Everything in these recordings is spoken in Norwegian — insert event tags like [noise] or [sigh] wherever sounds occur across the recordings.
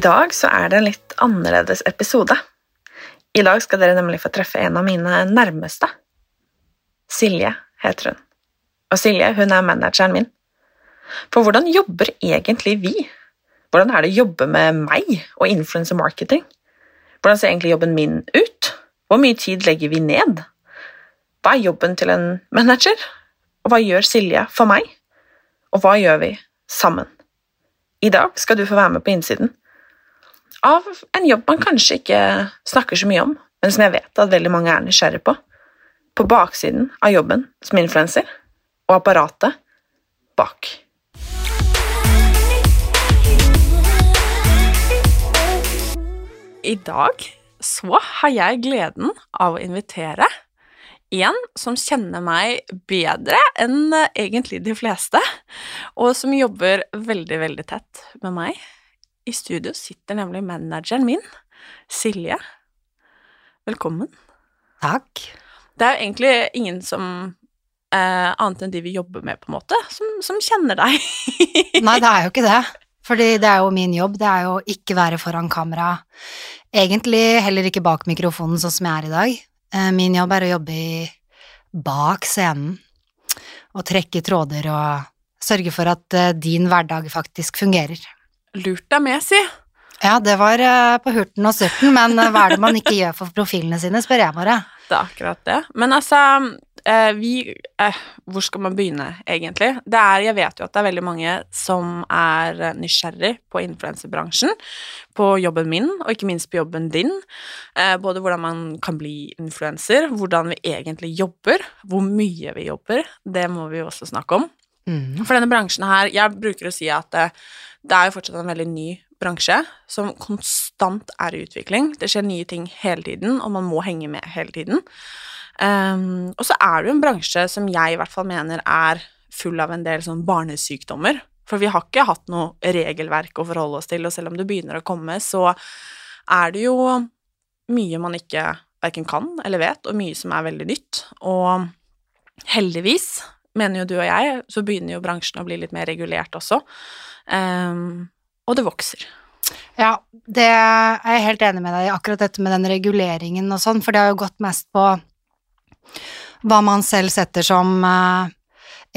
I dag så er det en litt annerledes episode. I dag skal dere nemlig få treffe en av mine nærmeste. Silje heter hun. Og Silje hun er manageren min. For hvordan jobber egentlig vi? Hvordan er det å jobbe med meg og influencer marketing? Hvordan ser egentlig jobben min ut? Hvor mye tid legger vi ned? Hva er jobben til en manager? Og hva gjør Silje for meg? Og hva gjør vi sammen? I dag skal du få være med på innsiden av en jobb man kanskje ikke snakker så mye om, men som jeg vet at veldig mange er nysgjerrig på. På baksiden av jobben som influenser, og apparatet bak. I dag så har jeg gleden av å invitere en som kjenner meg bedre enn egentlig de fleste, og som jobber veldig, veldig tett med meg. I studio sitter nemlig manageren min, Silje. Velkommen. Takk. Det er jo egentlig ingen som eh, annet enn de vi jobber med, på en måte, som, som kjenner deg. [laughs] Nei, det er jo ikke det. Fordi det er jo min jobb, det er jo ikke være foran kamera. Egentlig heller ikke bak mikrofonen, sånn som jeg er i dag. Eh, Min jobb er å jobbe i bak scenen og trekke tråder og sørge for at eh, din hverdag faktisk fungerer. Lurt deg med, si. Ja, det var eh, på hurten og surten, men eh, hva er det man ikke gjør for profilene sine, spør jeg bare. [laughs] Det er akkurat det. Men altså, eh, vi Hvor skal man begynne, egentlig? Det er, jeg vet jo at det er veldig mange som er nysgjerrig på influenserbransjen, på jobben min, og ikke minst på jobben din. Både hvordan man kan bli influenser, hvordan vi egentlig jobber, hvor mye vi jobber. Det må vi jo også snakke om. Mm. For denne bransjen her, jeg bruker å si at det, det er jo fortsatt en veldig ny bransje som konstant er i utvikling. Det skjer nye ting hele tiden, og man må henge med hele tiden. Um, og så er det jo en bransje som jeg i hvert fall mener er full av en del sånn barnesykdommer. For vi har ikke hatt noe regelverk å forholde oss til, og selv om det begynner å komme, så er det jo mye man ikke verken kan eller vet, og mye som er veldig nytt. Og heldigvis, mener jo du og jeg, så begynner jo bransjen å bli litt mer regulert også. Um, og det vokser. Ja, det er jeg helt enig med deg i, akkurat dette med den reguleringen og sånn, for det har jo gått mest på hva man selv setter som eh,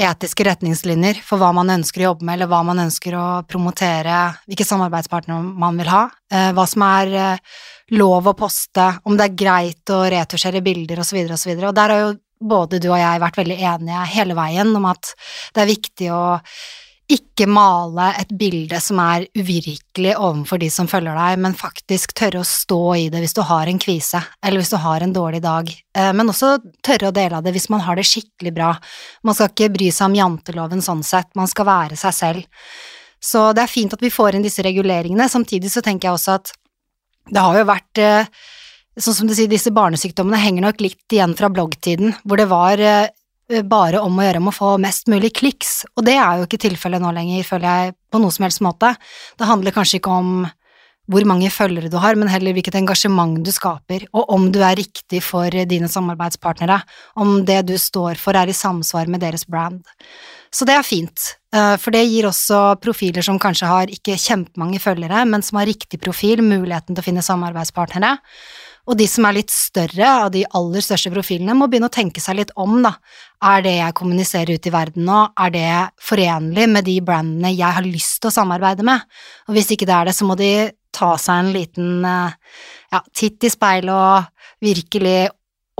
etiske retningslinjer for hva man ønsker å jobbe med, eller hva man ønsker å promotere, hvilke samarbeidspartnere man vil ha, eh, hva som er eh, lov å poste, om det er greit å retusjere bilder osv. osv. Og der har jo både du og jeg vært veldig enige hele veien om at det er viktig å ikke male et bilde som er uvirkelig overfor de som følger deg, men faktisk tørre å stå i det hvis du har en kvise, eller hvis du har en dårlig dag, Eh, men også tørre å dele av det hvis man har det skikkelig bra. Man skal ikke bry seg om janteloven sånn sett, man skal være seg selv. Så det er fint at vi får inn disse reguleringene, samtidig så tenker jeg også at det har jo vært eh, Sånn som du sier, disse barnesykdommene henger nok litt igjen fra bloggtiden, hvor det var eh, bare om å gjøre om å få mest mulig kliks, og det er jo ikke tilfellet nå lenger, føler jeg, på noe som helst måte. Det handler kanskje ikke om hvor mange følgere du har, men heller hvilket engasjement du skaper, og om du er riktig for dine samarbeidspartnere, om det du står for er i samsvar med deres brand. Så det er fint, eh, for det gir også profiler som kanskje har ikke kjempemange følgere, men som har riktig profil, muligheten til å finne samarbeidspartnere, Og de som er litt større, av de aller største profilene, må begynne å tenke seg litt om, da. Er det jeg kommuniserer ut i verden nå, er det forenlig med de brandene jeg har lyst til å samarbeide med? Og hvis ikke det er det, så må de ta seg en liten eh, ja, titt i speilet og virkelig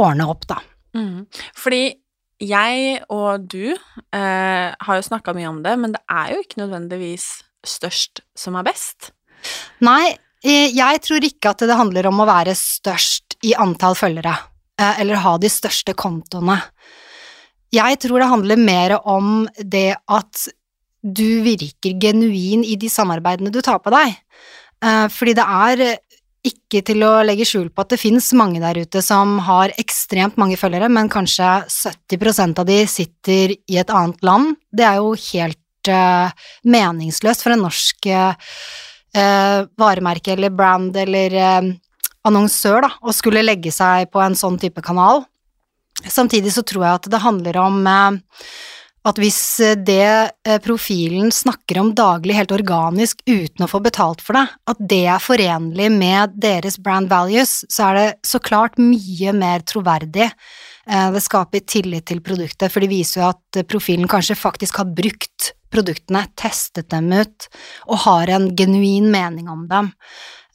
ordne opp, da. Mm. Fordi jeg og du eh, har jo snakka mye om det, men det er jo ikke nødvendigvis størst som er best. Nei, jeg tror ikke at det handler om å være størst i antall følgere, eh, eller ha de største kontoene. Jeg tror det handler mer om det at du virker genuin i de samarbeidene du tar på deg. Eh, fordi det er ikke til å legge skjul på at det finnes mange der ute som har ekstremt mange følgere, men kanskje 70% av de sitter i et annet land. Det er jo helt meningsløst for en norsk uh, varemerke eller brand eller eh, annonsør da, og skulle legge seg på en sånn type kanal. Samtidig så tror jeg at det handler om at hvis eh, det eh, profilen snakker om daglig helt organisk uten å få betalt for det, at det er forenlig med deres brand values, så er det så klart mye mer troverdig. Eh, det skaper tillit til produktet, for det viser jo at profilen kanskje faktisk har brukt produktene, testet dem ut, og har en genuin mening om dem.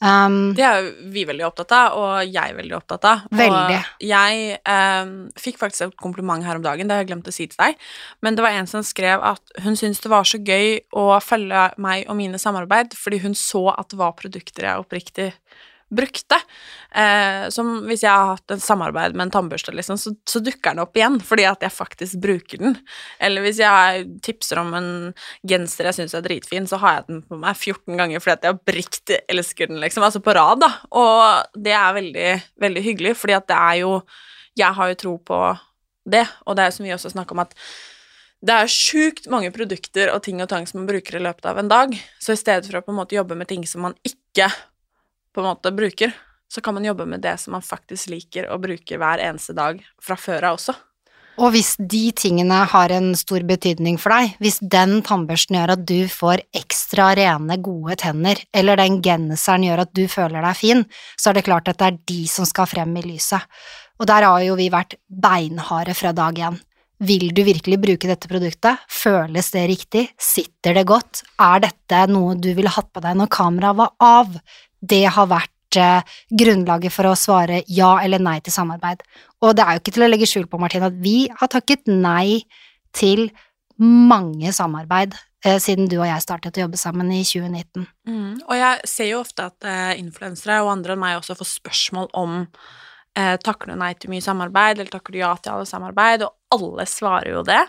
Um, det er vi veldig opptatt av, og jeg er veldig opptatt av. Veldig. Og jeg um, fikk faktisk et kompliment her om dagen, det har jeg glemt å si til deg, men det var en som skrev at hun syntes det var så gøy å følge meg og mine samarbeid, fordi hun så at det var produkter jeg oppriktig brukte. Eh, som hvis jeg har hatt et samarbeid med en tannbørste, liksom, så, så, dukker den opp igjen fordi at jeg faktisk bruker den. Eller hvis jeg tipser om en genser jeg syns er dritfin, så har jeg den på meg 14 ganger fordi at jeg oppriktig elsker den, liksom. Altså på rad, da. Og det er veldig, veldig hyggelig, fordi at det er jo Jeg har jo tro på det, og det er jo som vi også snakker om at det er sjukt mange produkter og ting og tang som man bruker i løpet av en dag, så i stedet for å på en måte jobbe med ting som man ikke på en måte bruker, så kan man jobbe med det som man faktisk liker å bruke hver eneste dag fra før av også. Og hvis de tingene har en stor betydning for deg, hvis den tannbørsten gjør at du får ekstra rene, gode tenner, eller den genseren gjør at du føler deg fin, så er det klart at det er de som skal frem i lyset. Og der har jo vi vært beinharde fra dag én. Vil du virkelig bruke dette produktet? Føles det riktig? Sitter det godt? Er dette noe du ville hatt på deg når kameraet var av? det har vært eh, grunnlaget for å svare ja eller nei til samarbeid. Og det er jo ikke til å legge skjul på, Martin, at vi har takket nei til mange samarbeid eh, siden du og jeg startet å jobbe sammen i 2019. Mm. Og jeg ser jo ofte at eh, influensere og andre enn meg også får spørsmål om eh, takker du nei til mye samarbeid, eller takker du ja til alle samarbeid, og alle svarer jo det,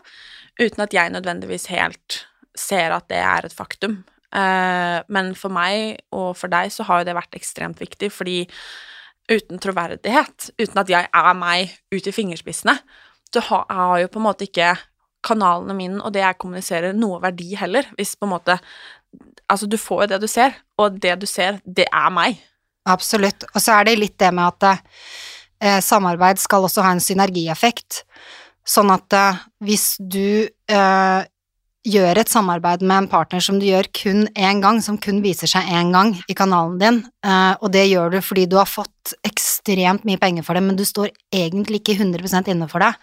uten at jeg nødvendigvis helt ser at det er et faktum. Eh, men for meg og for deg så har jo det vært ekstremt viktig, fordi uten troverdighet, uten at jeg er meg ut i fingerspissene, så har jeg jo på en måte ikke kanalene mine og det jeg kommuniserer, noe verdi heller, hvis på en måte Altså, du får jo det du ser, og det du ser, det er meg. Absolutt. Og så er det litt det med at eh, samarbeid skal også ha en synergieffekt. Sånn at eh, hvis du eh, gjør et samarbeid med en partner som du gjør kun én gang, som kun viser seg én gang i kanalen din, eh, og det gjør du fordi du har fått ekstremt mye penger for det, men du står egentlig ikke 100% inne for det,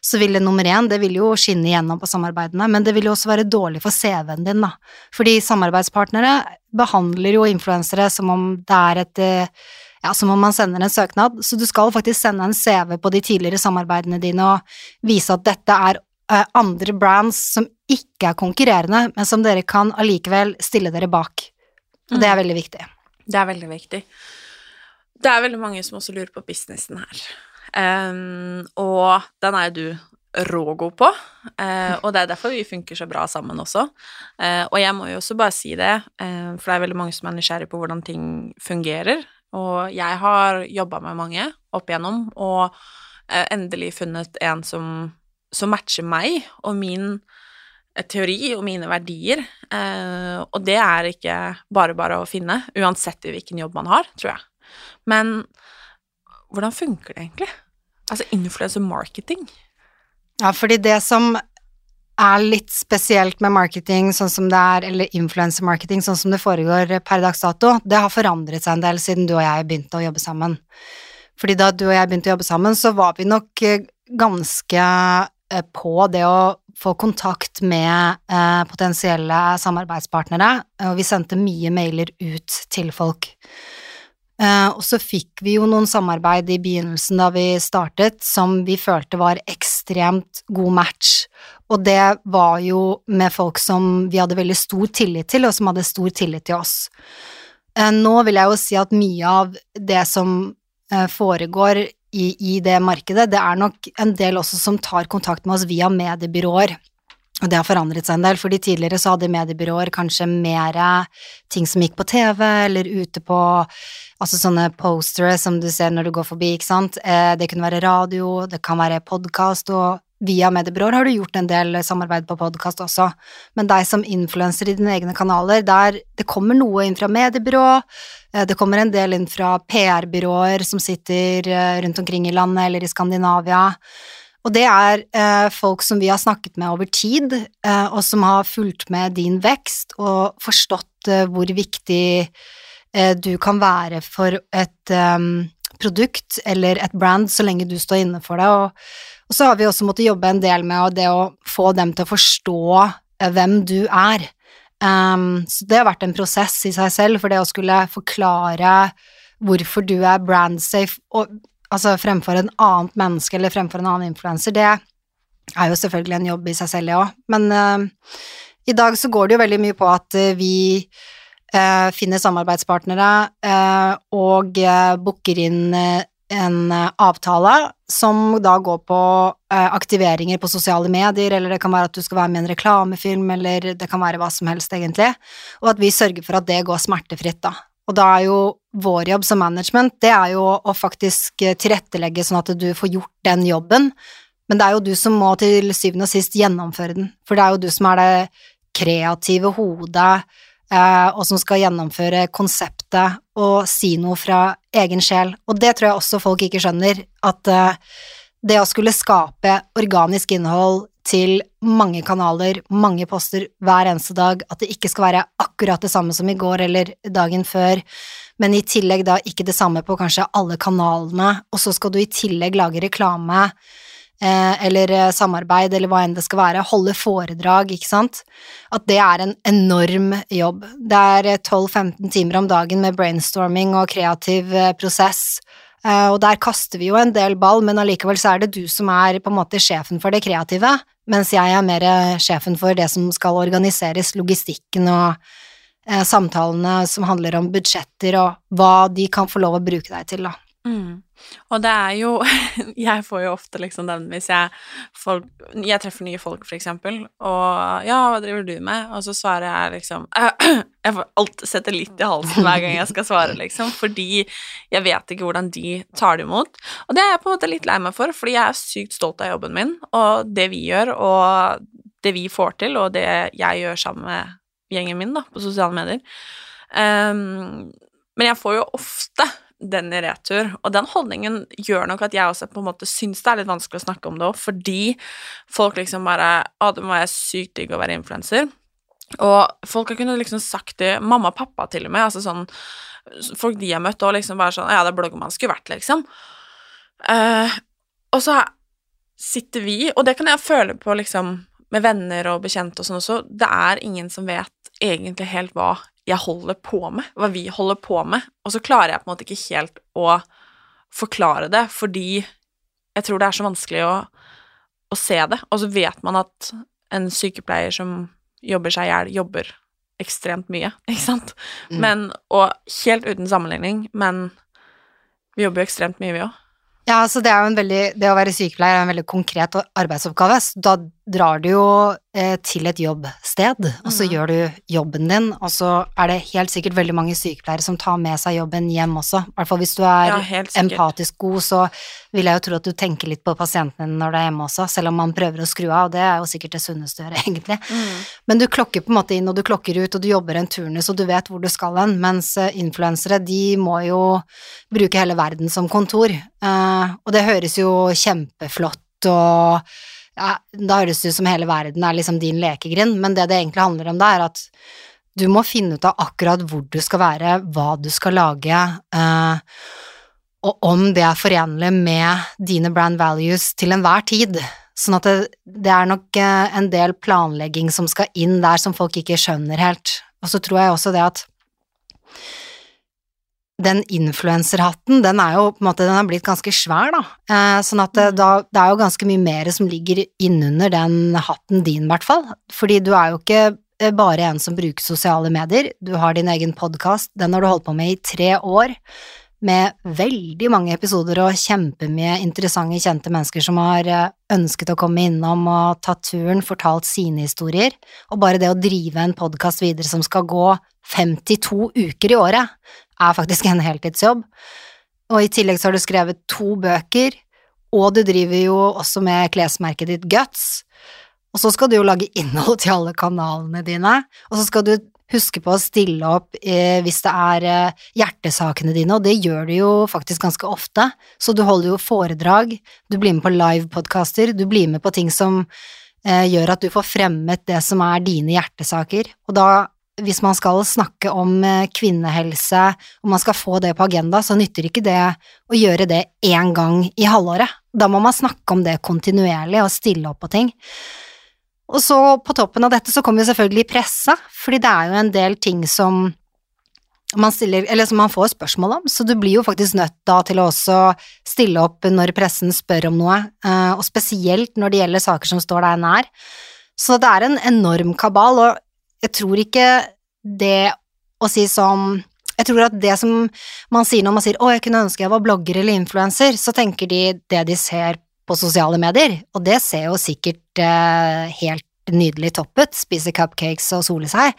så vil det nummer én, det vil jo skinne igjennom på samarbeidene, men det vil jo også være dårlig for CV-en din, da. Fordi samarbeidspartnere behandler jo influensere som om det er et eh, ja, som om man sender en søknad, så du skal faktisk sende en CV på de tidligere samarbeidene dine og vise at dette er Eh, andre brands som ikke er konkurrerende, men som dere kan allikevel stille dere bak. Og det er mm. veldig viktig. Det er veldig viktig. Det er veldig mange som også lurer på businessen her. Um, og den er jo du rågod på, uh, og det er derfor vi funker så bra sammen også. Uh, og jeg må jo også bare si det, uh, for det er veldig mange som er nysgjerrig på hvordan ting fungerer. Og jeg har jobba med mange opp igjennom, og endelig funnet en som som matcher meg og min teori og mine verdier. Og det er ikke bare bare å finne, uansett hvilken jobb man har, tror jeg. Men hvordan funker det egentlig? Altså influencer marketing? Ja, fordi det som er litt spesielt med marketing sånn som det er, eller influencer marketing sånn som det foregår per dags dato, det har forandret seg en del siden du og jeg begynte å jobbe sammen. Fordi da du og jeg begynte å jobbe sammen, så var vi nok eh, ganske eh, på det å få kontakt med eh, potensielle samarbeidspartnere, og vi sendte mye mailer ut til folk. Eh, og så fikk vi jo noen samarbeid i begynnelsen da vi startet, som vi følte var ekstremt god match, og det var jo med folk som vi hadde veldig stor tillit til, og som hadde stor tillit til oss. Eh, nå vil jeg jo si at mye av det som eh, foregår i, i det markedet, det er nok en del også som tar kontakt med oss via mediebyråer. Og det har forandret seg en del, fordi tidligere så hadde mediebyråer kanskje mer ting som gikk på TV, eller ute på altså sånne postere som du ser når du går forbi, ikke sant. Eh, det kunne være radio, det kan være podkast, og via mediebyråer har du gjort en del samarbeid på podkast også. Men deg som influenser i dine egne kanaler, der det kommer noe inn fra mediebyrå, eh, det kommer en del inn fra PR-byråer som sitter eh, rundt omkring i landet eller i Skandinavia. Og det er eh, folk som vi har snakket med over tid, eh, og som har fulgt med din vekst og forstått eh, hvor viktig eh, du kan være for et um, produkt eller et brand så lenge du står inne for det. Og, og, så har vi også måttet jobbe en del med det å få dem til å forstå eh, hvem du er. Um, så det har vært en prosess i seg selv, for det å skulle forklare hvorfor du er brandsafe, og altså fremfor en annet menneske eller fremfor en annen influenser, det er jo selvfølgelig en jobb i seg selv, det òg. Men uh, i dag så går det jo veldig mye på at uh, vi uh, finner samarbeidspartnere og booker inn en avtale som da går på aktiveringer på sosiale medier, eller det kan være at du skal være med i en reklamefilm, eller det kan være hva som helst, egentlig, og at vi sørger for at det går smertefritt, da. Og da er jo vår jobb som management, det er jo å faktisk tilrettelegge sånn at du får gjort den jobben, men det er jo du som må til syvende og sist gjennomføre den, for det er jo du som er det kreative hodet, eh, og som skal gjennomføre konseptet og si noe fra egen sjel, og det tror jeg også folk ikke skjønner, at eh, det å skulle skape organisk innhold til mange kanaler, mange poster hver eneste dag, at det ikke skal være akkurat det samme som i går eller dagen før, men i tillegg da ikke det samme på kanskje alle kanalene, og så skal du i tillegg lage reklame eh, eller eh, samarbeid eller hva enn det skal være, holde foredrag, ikke sant, at det er en enorm jobb. Det er 12-15 eh, timer om dagen med brainstorming og kreativ prosess, og der kaster vi jo en del ball, men allikevel så er det du som er på en måte sjefen for det kreative, mens jeg er mer sjefen for det som skal organiseres, logistikken og eh, samtalene som handler om budsjetter og hva de kan få lov å bruke deg til, da. Mm. Og det er jo [laughs] Jeg får jo ofte liksom den hvis jeg folk, Jeg treffer nye folk, for eksempel, og 'Ja, hva driver du med?' Og så svarer jeg liksom [clears throat] Jeg får alt setter litt i halsen hver gang jeg skal svare, liksom, fordi jeg vet ikke hvordan de tar det imot. Og det er jeg på en måte litt lei meg for, fordi jeg er sykt stolt av jobben min og det vi gjør, og det vi får til, og det jeg gjør sammen med gjengen min da, på sosiale medier. Um, men jeg får jo ofte den i retur. Og den holdningen gjør nok at jeg også på en måte syns det er litt vanskelig å snakke om det òg, fordi folk liksom bare Å, det må være sykt digg å være influenser. Og folk har kunnet liksom sagt det, mamma og pappa til og med, altså sånn Folk de har møtt, og liksom bare sånn Ja, det er blogger man skulle vært, liksom. Uh, og så sitter vi, og det kan jeg føle på liksom med venner og bekjente og sånn også, det er ingen som vet egentlig helt hva jeg holder på med, hva vi holder på med, og så klarer jeg på en måte ikke helt å forklare det, fordi jeg tror det er så vanskelig å, å se det, og så vet man at en sykepleier som jobber seg i hjel, jobber ekstremt mye, [laughs] ikke sant, mm. men, og helt uten sammenligning, men vi jobber jo ekstremt mye, vi òg. Ja, så det, veldig, det å være sykepleier er en veldig konkret arbeidsoppgave. Så da drar du jo eh, til et jobbsted, og så mm. gjør du jobben din, og så er det helt sikkert veldig mange sykepleiere som tar med seg jobben hjem også. I hvert fall hvis du er ja, empatisk god, så vil jeg jo tro at du tenker litt på pasienten din når du er hjemme også, selv om man prøver å skru av, og det er jo sikkert det sunneste å gjøre, [laughs] egentlig. Mm. Men du klokker på en måte inn, og du klokker ut, og du jobber en turnus, og du vet hvor du skal hen, mens uh, influensere, de må jo bruke hele verden som kontor, eh, og det høres jo kjempeflott og ja, Da høres det ut som hele verden er liksom din lekegrind, men det det egentlig handler om, det er at du må finne ut av akkurat hvor du skal være, hva du skal lage, eh, og om det er forenlig med dine brand values til enhver tid. Sånn at det, det er nok eh, en del planlegging som skal inn der som folk ikke skjønner helt. Og så tror jeg også det at den influenserhatten, den er jo på en måte, den er blitt ganske svær, da. Eh, sånn at det, da, det er jo ganske mye mer som ligger innunder den hatten din, i hvert fall. Fordi du er jo ikke eh, bare en som bruker sosiale medier, du har din egen podkast, den har du holdt på med i tre år, med veldig mange episoder og kjempemye interessante, kjente mennesker som har eh, ønsket å komme innom og tatt turen, fortalt sine historier, og bare det å drive en podkast videre som skal gå 52 uker i året, er faktisk en heltidsjobb. Og i tillegg så har du skrevet to bøker, og du driver jo også med klesmerket ditt Guts. Og så skal du jo lage innhold til alle kanalene dine, og så skal du huske på å stille opp eh, hvis det er eh, hjertesakene dine, og det gjør du jo faktisk ganske ofte. Så du holder jo foredrag, du blir med på livepodkaster, du blir med på ting som eh, gjør at du får fremmet det som er dine hjertesaker, og da hvis man skal snakke om eh, kvinnehelse, og man skal få det på agenda, så nytter ikke det å gjøre det én gang i halvåret. Da må man snakke om det kontinuerlig og stille opp på ting. Og så på toppen av dette så kommer jo selvfølgelig pressa, fordi det er jo en del ting som man stiller, eller som man får spørsmål om, så du blir jo faktisk nødt da til å også stille opp når pressen spør om noe, eh, og spesielt når det gjelder saker som står deg nær. Så det er en enorm kabal, og jeg tror ikke det å si sånn jeg tror at det som man sier når man sier 'Å, jeg kunne ønske jeg var blogger eller influenser', så tenker de det de ser på sosiale medier, og det ser jo sikkert eh, helt nydelig toppet, spise cupcakes og sole seg,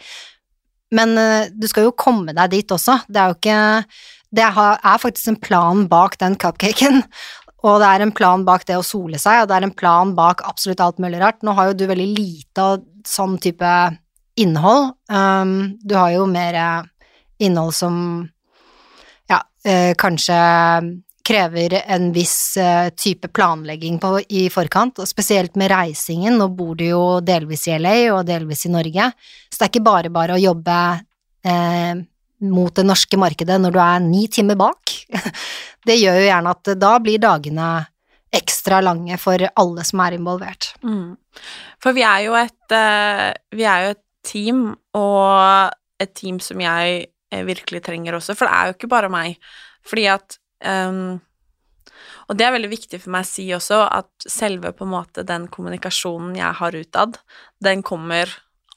men eh, du skal jo komme deg dit også, det er jo ikke Det er faktisk en plan bak den cupcaken, [laughs] og det er en plan bak det å sole seg, og det er en plan bak absolutt alt mulig rart. Nå har jo du veldig lite av sånn type innhold. Um, du har jo mer eh, innhold som ja, eh, kanskje krever en viss uh, type planlegging på, i forkant, og spesielt med reisingen. Nå bor du jo delvis i LA og delvis i Norge, så det er ikke bare bare å jobbe eh, mot det norske markedet når du er ni timer bak. [laughs] det gjør jo gjerne at da blir dagene ekstra lange for alle som er involvert. Mm. For vi er jo et, uh, vi er jo et team, og et team som jeg eh, virkelig trenger også, for det er jo ikke bare meg. Fordi at um, Og det er veldig viktig for meg å si også, at selve på en måte den kommunikasjonen jeg har utad, den kommer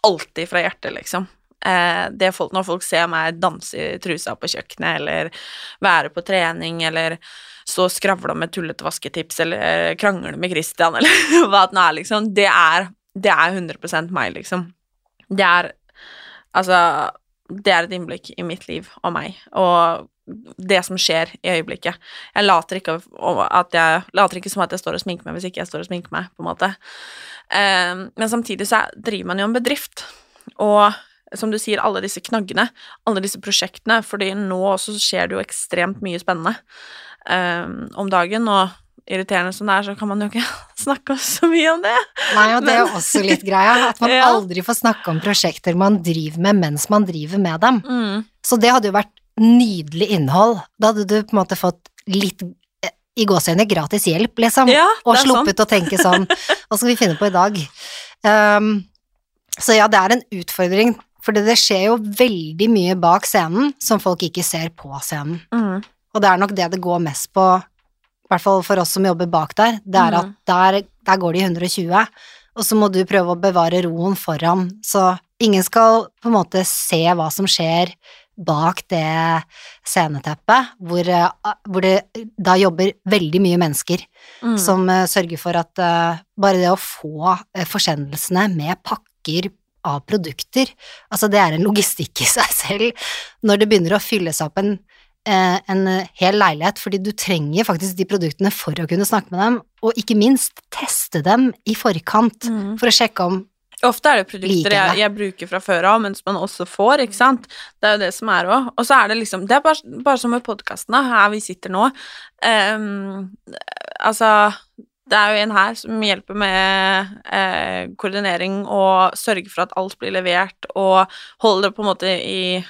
alltid fra hjertet, liksom. Eh, folk, når folk ser meg danse i trusa på kjøkkenet, eller være på trening, eller stå og skravle med tullete vasketips, eller krangle med Christian, [laughs] eller hva det nå er, liksom, det er, det er 100% meg, liksom. Det er Altså, det er et innblikk i mitt liv og meg, og det som skjer i øyeblikket. Jeg later ikke, at jeg, later ikke som at jeg står og sminker meg hvis ikke jeg står og sminker meg, på en måte. Um, men samtidig så driver man jo en bedrift, og som du sier, alle disse knaggene, alle disse prosjektene, fordi nå også skjer det jo ekstremt mye spennende um, om dagen, og irriterende som det er, så kan man jo ikke [laughs] snakke så mye om det. Nei, og det er jo også litt greia, at man [laughs] ja. aldri får snakke om prosjekter man driver med mens man driver med dem. Mm. Så det hadde jo vært nydelig innhold. Da hadde du på en måte fått litt eh, i gåseøyne gratis hjelp, liksom, ja, og sluppet sånn. å tenke sånn [laughs] Hva skal vi finne på i dag? Um, så ja, det er en utfordring, for det skjer jo veldig mye bak scenen som folk ikke ser på scenen. Mm. Og det er nok det det går mest på hvert fall for oss som jobber bak der, det er at mm. der, der går de 120, og så må du prøve å bevare roen foran, så ingen skal på en måte se hva som skjer bak det sceneteppet, hvor, hvor det da jobber veldig mye mennesker mm. som uh, sørger for at uh, bare det å få uh, forsendelsene med pakker av produkter, altså det er en logistikk i seg selv, når det begynner å fylles opp en Eh, en hel leilighet, fordi du trenger faktisk de produktene for å kunne snakke med dem, og ikke minst teste dem i forkant mm. for å sjekke om Ofte er det produkter jeg, jeg, bruker fra før av, men som man også får, ikke sant. Det er jo det som er òg. Og så er det liksom Det er bare, bare som med podkastene, her vi sitter nå. Um, altså det er jo en her som hjelper med eh, koordinering og sørger for at alt blir levert, og holder på en måte i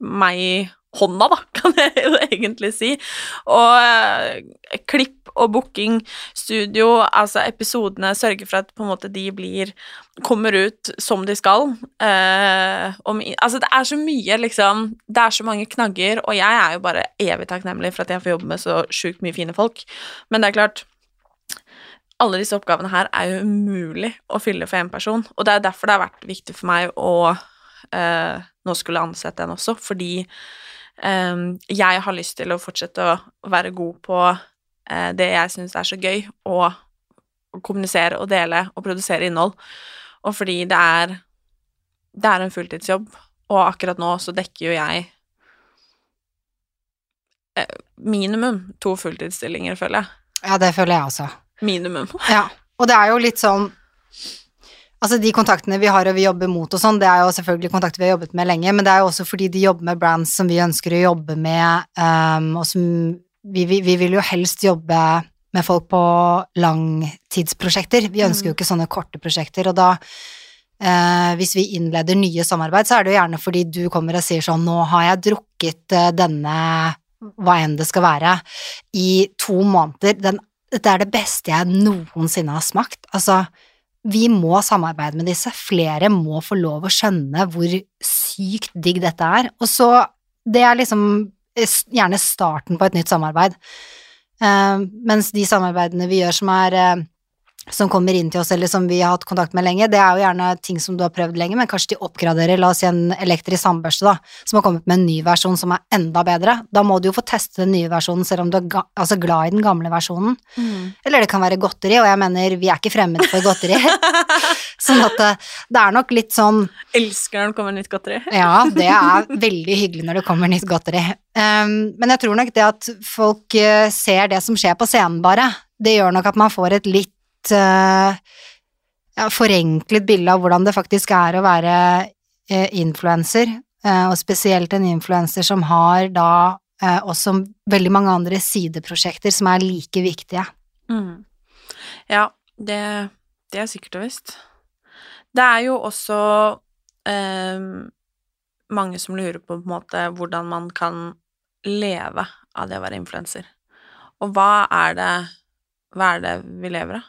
meg hånda, da, [laughs] kan jeg jo egentlig si. Og eh, klipp og booking, studio, altså episodene, sørge for at på en måte de blir kommer ut som de skal. Eh, om, altså det er så mye, liksom Det er så mange knagger, og jeg er jo bare evig takknemlig for at jeg får jobbe med så sjukt mye fine folk. Men det er klart alle disse oppgavene her er jo umulig å fylle for én person, og det er derfor det har vært viktig for meg å eh, nå skulle ansette en også, fordi jeg har lyst til å fortsette å være god på eh, det jeg syns er så gøy, og kommunisere og dele og produsere innhold, og fordi det er det er en fulltidsjobb, og akkurat nå så dekker jo jeg eh, minimum to fulltidsstillinger, føler jeg. Ja, det føler jeg også. Minimum. Ja, og det er jo litt sånn Altså, de kontaktene vi har og vi jobber mot og sånn, det er jo selvfølgelig kontakter vi har jobbet med lenge, men det er jo også fordi de jobber med brands som vi ønsker å jobbe med, um, og som vi, vi, vi, vil jo helst jobbe med folk på langtidsprosjekter. Vi ønsker jo ikke sånne korte prosjekter, og da uh, hvis vi innleder nye samarbeid, så er det jo gjerne fordi du kommer og sier sånn nå har jeg drukket uh, denne hva enn det skal være, i to måneder. Den dette er det beste jeg noensinne har smakt. Altså, vi må samarbeide med disse. Flere må få lov å skjønne hvor sykt digg dette er. Og så Det er liksom gjerne starten på et nytt samarbeid. Uh, mens de samarbeidene vi gjør som er uh, som kommer inn til oss, eller som vi har hatt kontakt med lenge, det er jo gjerne ting som du har prøvd lenge, men kanskje de oppgraderer, la oss si en elektrisk sandbørste, da, som har kommet med en ny versjon som er enda bedre. Da må du jo få teste den nye versjonen, selv om du er ga altså glad i den gamle versjonen. Mm. Eller det kan være godteri, og jeg mener, vi er ikke fremmede for godteri. [laughs] sånn at det, eh, det, er nok litt sånn Elsker når det kommer nytt godteri. [laughs] ja, det er veldig hyggelig når det kommer nytt godteri. Um, men jeg tror nok det at folk uh, ser det som skjer på scenen, bare, det gjør nok at man får et litt uh, ja, forenklet bilde av hvordan det faktisk er å være uh, influenser, uh, og spesielt en influenser som har da også veldig mange andre sideprosjekter som er like viktige. Mm. Ja, det, det, er sikkert og visst. Det er jo også mange som lurer på, på en måte hvordan man kan leve av det å være influenser. Og hva er det, hva er det vi lever av?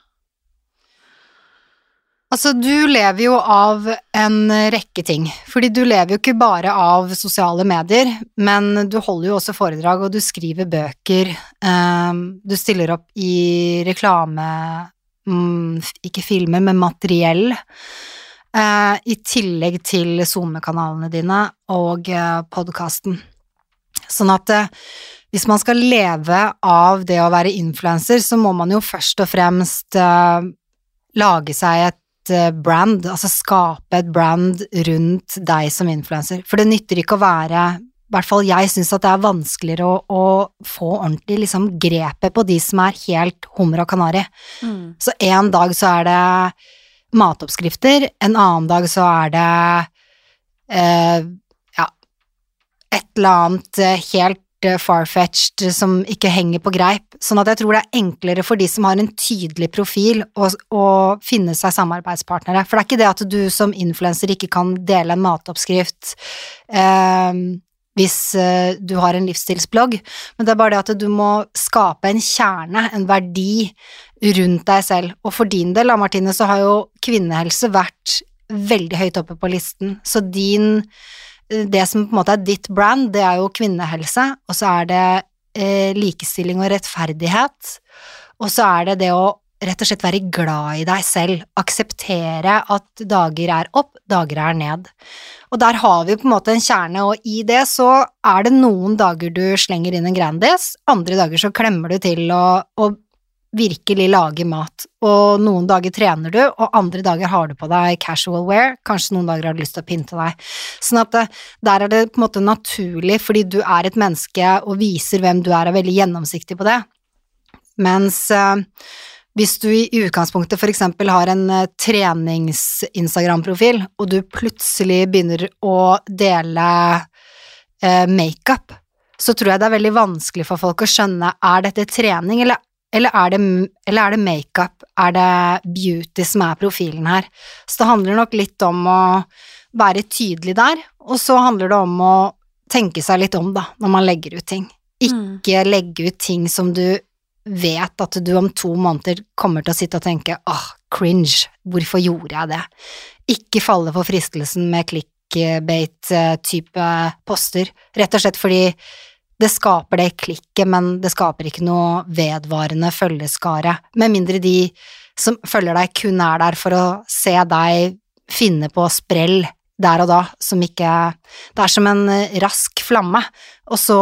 Altså, du lever jo av en rekke ting, fordi du lever jo ikke bare av sosiale medier, men du holder jo også foredrag, og du skriver bøker, um, du stiller opp i reklame, um, ikke filmer, men materiell, uh, i tillegg til SoMe-kanalene dine og eh, podkasten. Sånn at uh, hvis man skal leve av det å være influenser, så må man jo først og fremst lage seg et Eh, brand, altså skape et brand rundt deg som influenser. For det nytter ikke å være i hvert fall jeg syns at det er vanskeligere å, å få ordentlig liksom, grepet på de som er helt hummer og kanari. Mm. Så en dag så er det matoppskrifter, en annen dag så er det eh, ja, et eller annet eh, helt farfetched som ikke henger på greip. Sånn at jeg tror det er enklere for de som har en tydelig profil, å, å finne seg samarbeidspartnere. For det er ikke det at du som influenser ikke kan dele en matoppskrift eh, hvis eh, du har en livsstilsblogg, men det er bare det at du må skape en kjerne, en verdi, rundt deg selv. Og for din del, Martine, så har jo kvinnehelse vært veldig høyt oppe på listen, så din det som på en måte er ditt brand, det er jo kvinnehelse, og så er det eh, likestilling og rettferdighet, og så er det det å rett og slett være glad i deg selv, akseptere at dager er opp, dager er ned. Og der har vi på en måte en kjerne, og i det så er det noen dager du slenger inn en Grandis, andre dager så klemmer du til og, og virkelig lage mat, og noen dager trener du, og andre dager har du på deg casual wear, kanskje noen dager har du lyst til å pynte deg. Sånn at det, eh, der er det på en måte naturlig, fordi du er et menneske og viser hvem du er, er veldig gjennomsiktig på det. Mens eh, hvis du i utgangspunktet for eksempel har en eh, trenings-Instagram-profil, og du plutselig begynner å dele eh, makeup, så tror jeg det er veldig vanskelig for folk å skjønne er dette trening, eller eller er det, eller er det makeup, er det beauty som er profilen her? Så det handler nok litt om å være tydelig der, og så handler det om å tenke seg litt om, da, når man legger ut ting. Ikke legge ut ting som du vet at du om to måneder kommer til å sitte og tenke åh, cringe, hvorfor gjorde jeg det? Ikke falle for fristelsen med clickbait-type poster, rett og slett fordi det skaper det klikket, men det skaper ikke noe vedvarende følgeskare, med mindre de som følger deg kun er der for å se deg finne på sprell der og da, som ikke Det er som en rask flamme, og så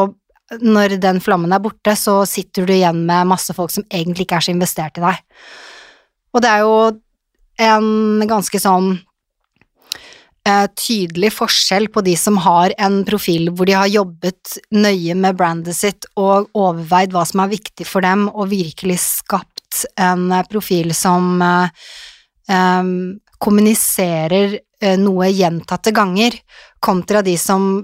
når den flammen er borte, så sitter du igjen med masse folk som egentlig ikke er så investert i deg. Og det er jo en ganske sånn eh, tydelig forskjell på de som har en profil hvor de har jobbet nøye med brandet sitt og overveid hva som er viktig for dem, og virkelig skapt en profil som eh, eh, kommuniserer eh, noe gjentatte ganger, kontra de som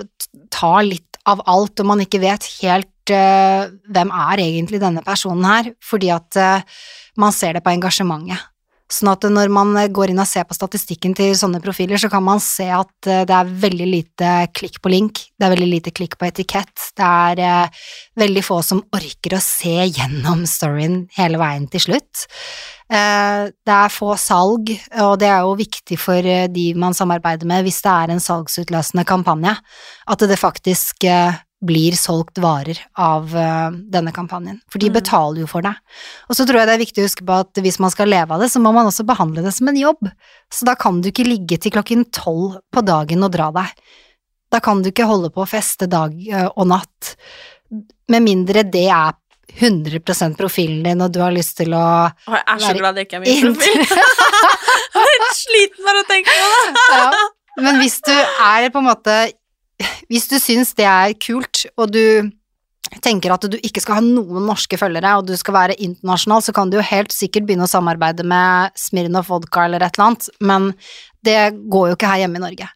tar litt av alt, og man ikke vet helt uh, hvem er egentlig denne personen her, fordi at uh, man ser det på engasjementet. Sånn at når man går inn og ser på statistikken til sånne profiler, så kan man se at uh, det er veldig lite klikk på link, det er veldig lite klikk på etikett, det er veldig få som orker å se gjennom storyen hele veien til slutt. Det er få salg, og det er jo viktig for de man samarbeider med hvis det er en salgsutløsende kampanje, at det faktisk blir solgt varer av denne kampanjen, for de betaler jo for det. Og så tror jeg det er viktig å huske på at hvis man skal leve av det, så må man også behandle det som en jobb, så da kan du ikke ligge til klokken tolv på dagen og dra deg. Da kan du ikke holde på å feste dag og natt, med mindre det er 100 profilen din, og du har lyst til å Jeg er så glad det ikke er min profil. [laughs] jeg er sliten bare å tenke på det. ja. Men hvis du er på en måte Hvis du syns det er kult, og du tenker at du ikke skal ha noen norske følgere, og du skal være internasjonal, så kan du jo helt sikkert begynne å samarbeide med Smirnov Vodka eller et eller annet, men det går jo ikke her hjemme i Norge.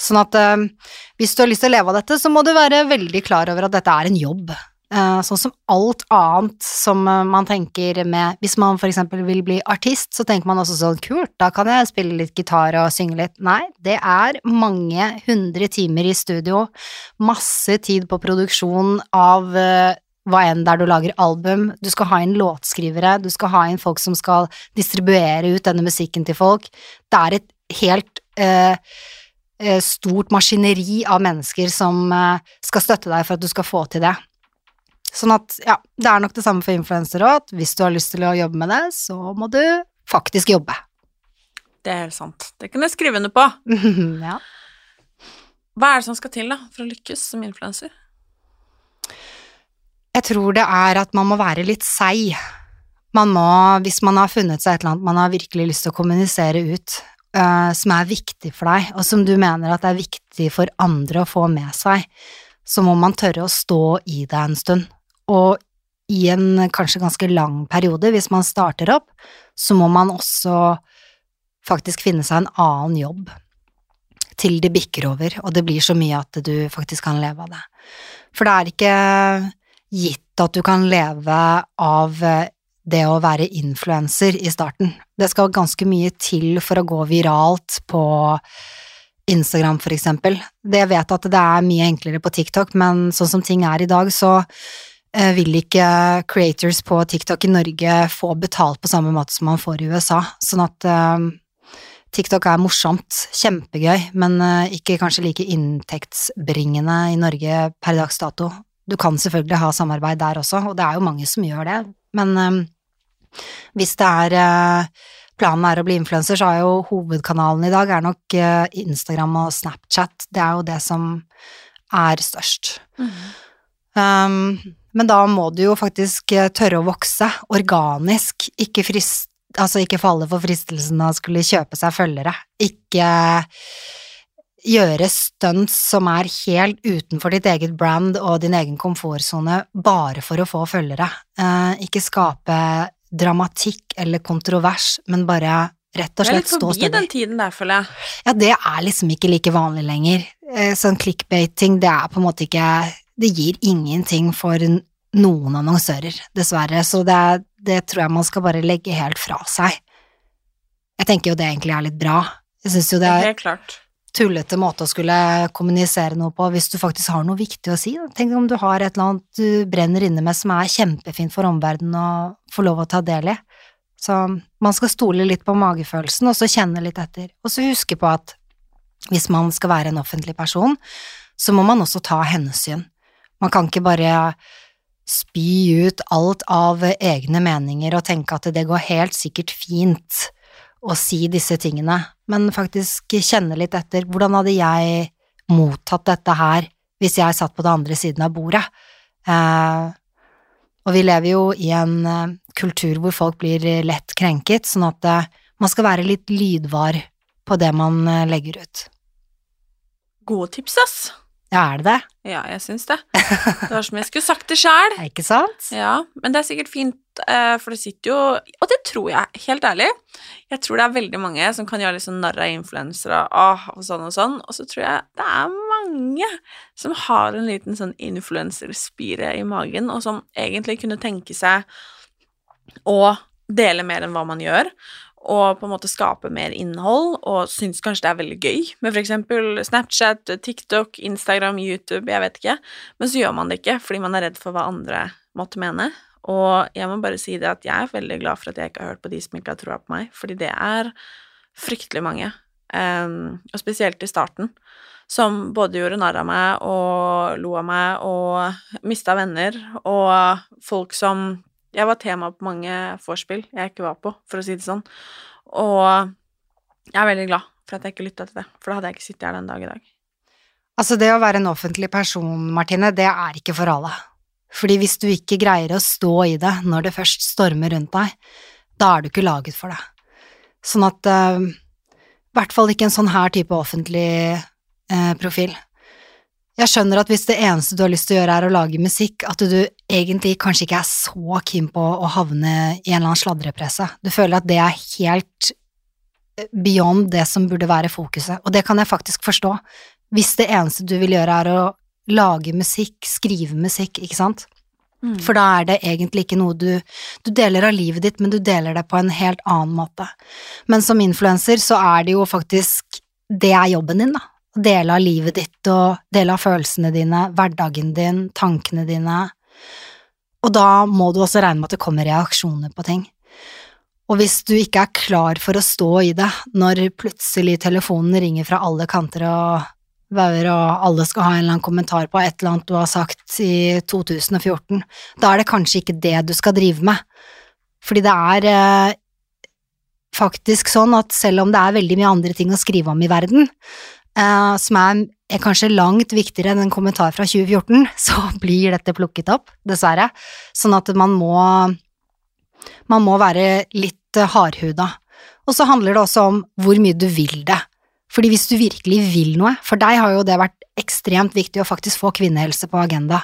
Sånn at øh, hvis du har lyst til å leve av dette, så må du være veldig klar over at dette er en jobb. Uh, sånn som alt annet som uh, man tenker med Hvis man for eksempel vil bli artist, så tenker man også sånn kult, da kan jeg spille litt gitar og synge litt. Nei, det er mange hundre timer i studio, masse tid på produksjon av uh, hva enn det er du lager album, du skal ha inn låtskrivere, du skal ha inn folk som skal distribuere ut denne musikken til folk. Det er et helt stort maskineri av mennesker som skal støtte deg for at du skal få til det. Sånn at, ja, det er nok det samme for influensere òg, at hvis du har lyst til å jobbe med det, så må du faktisk jobbe. Det er helt sant. Det kan jeg skrive under på. [laughs] ja. Hva er det som skal til, da, for å lykkes som influenser? Jeg tror det er at man må være litt seig. Man må, hvis man har funnet seg et eller annet man har virkelig lyst til å kommunisere ut, uh, som er viktig for deg, og som du mener at det er viktig for andre å få med seg, så må man tørre å stå i det en stund og i en kanskje ganske lang periode, hvis man starter opp, så må man også faktisk finne seg en annen jobb til det bikker over, og det blir så mye at du faktisk kan leve av det. For det er ikke gitt at du kan leve av det å være influenser i starten. Det skal ganske mye til for å gå viralt på Instagram, for eksempel. Jeg vet at det er mye enklere på TikTok, men sånn som ting er i dag, så Eh, vil ikke creators på TikTok i Norge få betalt på samme måte som man får i USA, sånn at uh, TikTok er morsomt, kjempegøy, men uh, ikke kanskje like inntektsbringende i Norge per dags dato. Du kan selvfølgelig ha samarbeid der også, og det er jo mange som gjør det, men hvis det er planen er å bli influenser, så er jo hovedkanalen i dag er nok Instagram og Snapchat, det er jo det som er størst. Mm. Um, men da må du jo faktisk eh, tørre å vokse, organisk, ikke frist, altså ikke falle for fristelsen av å skulle kjøpe seg følgere, ikke gjøre stunts som er helt utenfor ditt eget brand og din egen komfortsone bare for å få følgere, uh, ikke skape dramatikk eller kontrovers, men bare rett og slett stå stødig. Det er litt forbi den tiden der, føler jeg. Ja, det er liksom ikke like vanlig lenger. Eh, sånn clickbating, det er på en måte ikke det gir ingenting for noen annonsører, dessverre, så det, det, tror jeg man skal bare legge helt fra seg. Jeg tenker jo det egentlig er litt bra. Jeg syns jo det er Helt klart. tullete måte å skulle kommunisere noe på hvis du faktisk har noe viktig å si. Tenk om du har et eller annet du brenner inne med som er kjempefint for omverdenen å få lov å ta del i. Så man skal stole litt på magefølelsen, og så kjenne litt etter. Og så huske på at hvis man skal være en offentlig person, så må man også ta hensyn. Man kan ikke bare spy ut alt av egne meninger og tenke at det går helt sikkert fint å si disse tingene, men faktisk kjenne litt etter hvordan hadde jeg mottatt dette her hvis jeg satt på den andre siden av bordet. Eh, og vi lever jo i en eh, kultur hvor folk blir lett krenket, sånn at eh, man skal være litt lydvar på det man eh, legger ut. Gode tips, ass. Ja, er det det? Ja, jeg syns det. Det var som jeg skulle sagt det sjæl. [laughs] Ikke sant? Ja, men det er sikkert fint, eh, for det sitter jo Og det tror jeg, helt ærlig. Jeg tror det er veldig mange som kan gjøre litt sånn narr av influensere og, og sånn og sånn, og så tror jeg det er mange som har en liten sånn influenserspire i magen, og som egentlig kunne tenke seg å dele mer enn hva man gjør, og på en måte skape mer innhold, og syns kanskje det er veldig gøy. Med eksempel Snapchat, TikTok, Instagram, YouTube, jeg vet ikke, men så gjør man det ikke fordi man er redd for hva andre måtte mene. Og jeg må bare si det at jeg er veldig glad for at jeg ikke har hørt på de som ikke har troa på meg, fordi det er fryktelig mange, um, og spesielt i starten, som både gjorde narr av meg og lo av meg og mista venner, og folk som jeg var tema på mange vorspiel jeg ikke var på, for å si det sånn. Og jeg er veldig glad for at jeg ikke lytta til det, for da hadde jeg ikke sittet her den dag i dag. Altså, det å være en offentlig person, Martine, det er ikke for alle. Fordi hvis du ikke greier å stå i det når det først stormer rundt deg, da er du ikke laget for det. Sånn at uh, I hvert fall ikke en sånn her type offentlig uh, profil. Jeg skjønner at hvis det eneste du har lyst til å gjøre er å lage musikk, at du egentlig kanskje ikke er så keen på å havne i en eller annen sladrepresse. Du føler at det er helt eh, beyond det som burde være fokuset, og det kan jeg faktisk forstå. Hvis det eneste du vil gjøre er å lage musikk, skrive musikk, ikke sant? Mm. For da er det egentlig ikke noe du Du deler av livet ditt, men du deler det på en helt annen måte. Men som influenser så er det jo faktisk Det er jobben din, da dele av livet ditt og dele av følelsene dine, hverdagen din, tankene dine, og da må du også regne med at det kommer reaksjoner på ting. Og hvis du ikke er klar for å stå i det når plutselig telefonen ringer fra alle kanter og bauger, og alle skal ha en eller annen kommentar på et eller annet du har sagt i 2014, da er det kanskje ikke det du skal drive med. Fordi det er eh, faktisk sånn at selv om det er veldig mye andre ting å skrive om i verden, eh, som er, er, kanskje langt viktigere enn en kommentar fra 2014, [laughs] så blir dette plukket opp, dessverre. Sånn at man må man må være litt hardhuda. Og så handler det også om hvor mye du vil det. Fordi hvis du virkelig vil noe, for deg har jo det vært ekstremt viktig å faktisk få kvinnehelse på agenda,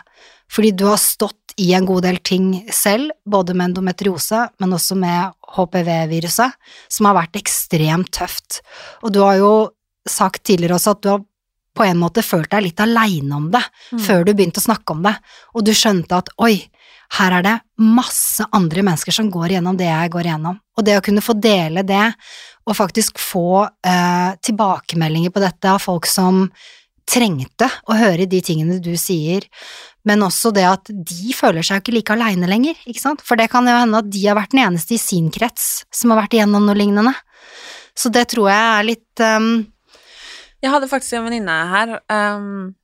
fordi du har stått i en god del ting selv, både med endometriose, men også med HPV-viruset, som har vært ekstremt tøft. Og du har jo sagt tidligere også at du har på en måte følt deg litt aleine om det mm. før du begynte å snakke om det, og du skjønte at oi, her er det masse andre mennesker som går igjennom det jeg går igjennom, og det å kunne få dele det, og faktisk få eh, tilbakemeldinger på dette av folk som trengte å høre de tingene du sier, men også det at de føler seg ikke like aleine lenger, ikke sant, for det kan jo hende at de har vært den eneste i sin krets som har vært igjennom noe lignende, så det tror jeg er litt um, jeg hadde faktisk en venninne her um,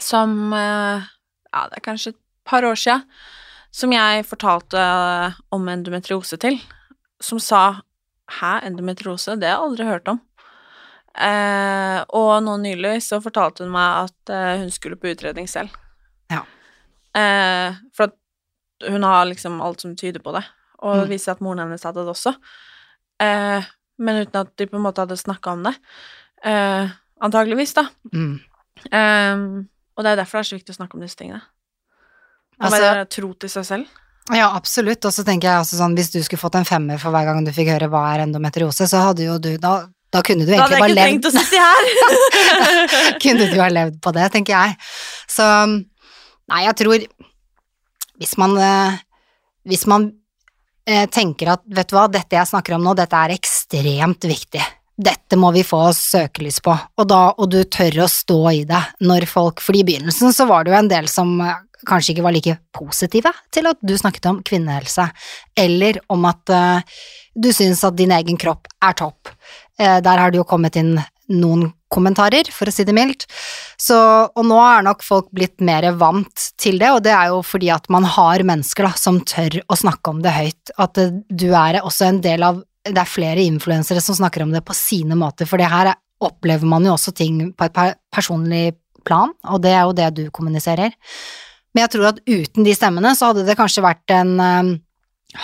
som uh, Ja, det er kanskje et par år sia, som jeg fortalte uh, om endometriose til, som sa Hæ, endometriose? Det har jeg aldri hørt om. Uh, og nå nylig så fortalte hun meg at hun skulle på utredning selv. Ja. for at hun har liksom alt som tyder på det, og det mm. viser at moren hennes hadde det også. men uten at de på en måte hadde snakka om det. Uh, antageligvis, da. Mm. Um, og det er derfor det er så viktig å snakke om disse tingene. Å altså, være tro til seg selv. Ja, absolutt. Og så tenker jeg også sånn, hvis du skulle fått en femmer for hver gang du fikk høre hva er endometriose, så hadde jo du da da kunne du egentlig bare levd Da hadde jeg ikke trengt å sitte her! [laughs] kunne du ha levd på det, tenker jeg. Så Nei, jeg tror Hvis man eh, Hvis man eh, tenker at vet du hva, dette jeg snakker om nå, dette er ekstremt viktig dette må vi få søkelys på, og, da, og du tør å stå i det når folk For i begynnelsen så var det jo en del som eh, kanskje ikke var like positive til at du snakket om kvinnehelse, eller om at uh, du syns at din egen kropp er topp. Uh, der har det jo kommet inn noen kommentarer, for å si det mildt. Så, og nå er nok folk blitt mer vant til det, og det er jo fordi at man har mennesker da, som tør å snakke om det høyt. At uh, du er også en del av Det er flere influensere som snakker om det på sine måter, for det her opplever man jo også ting på et personlig plan, og det er jo det du kommuniserer. Men jeg tror at uten de stemmene så hadde det kanskje vært en um,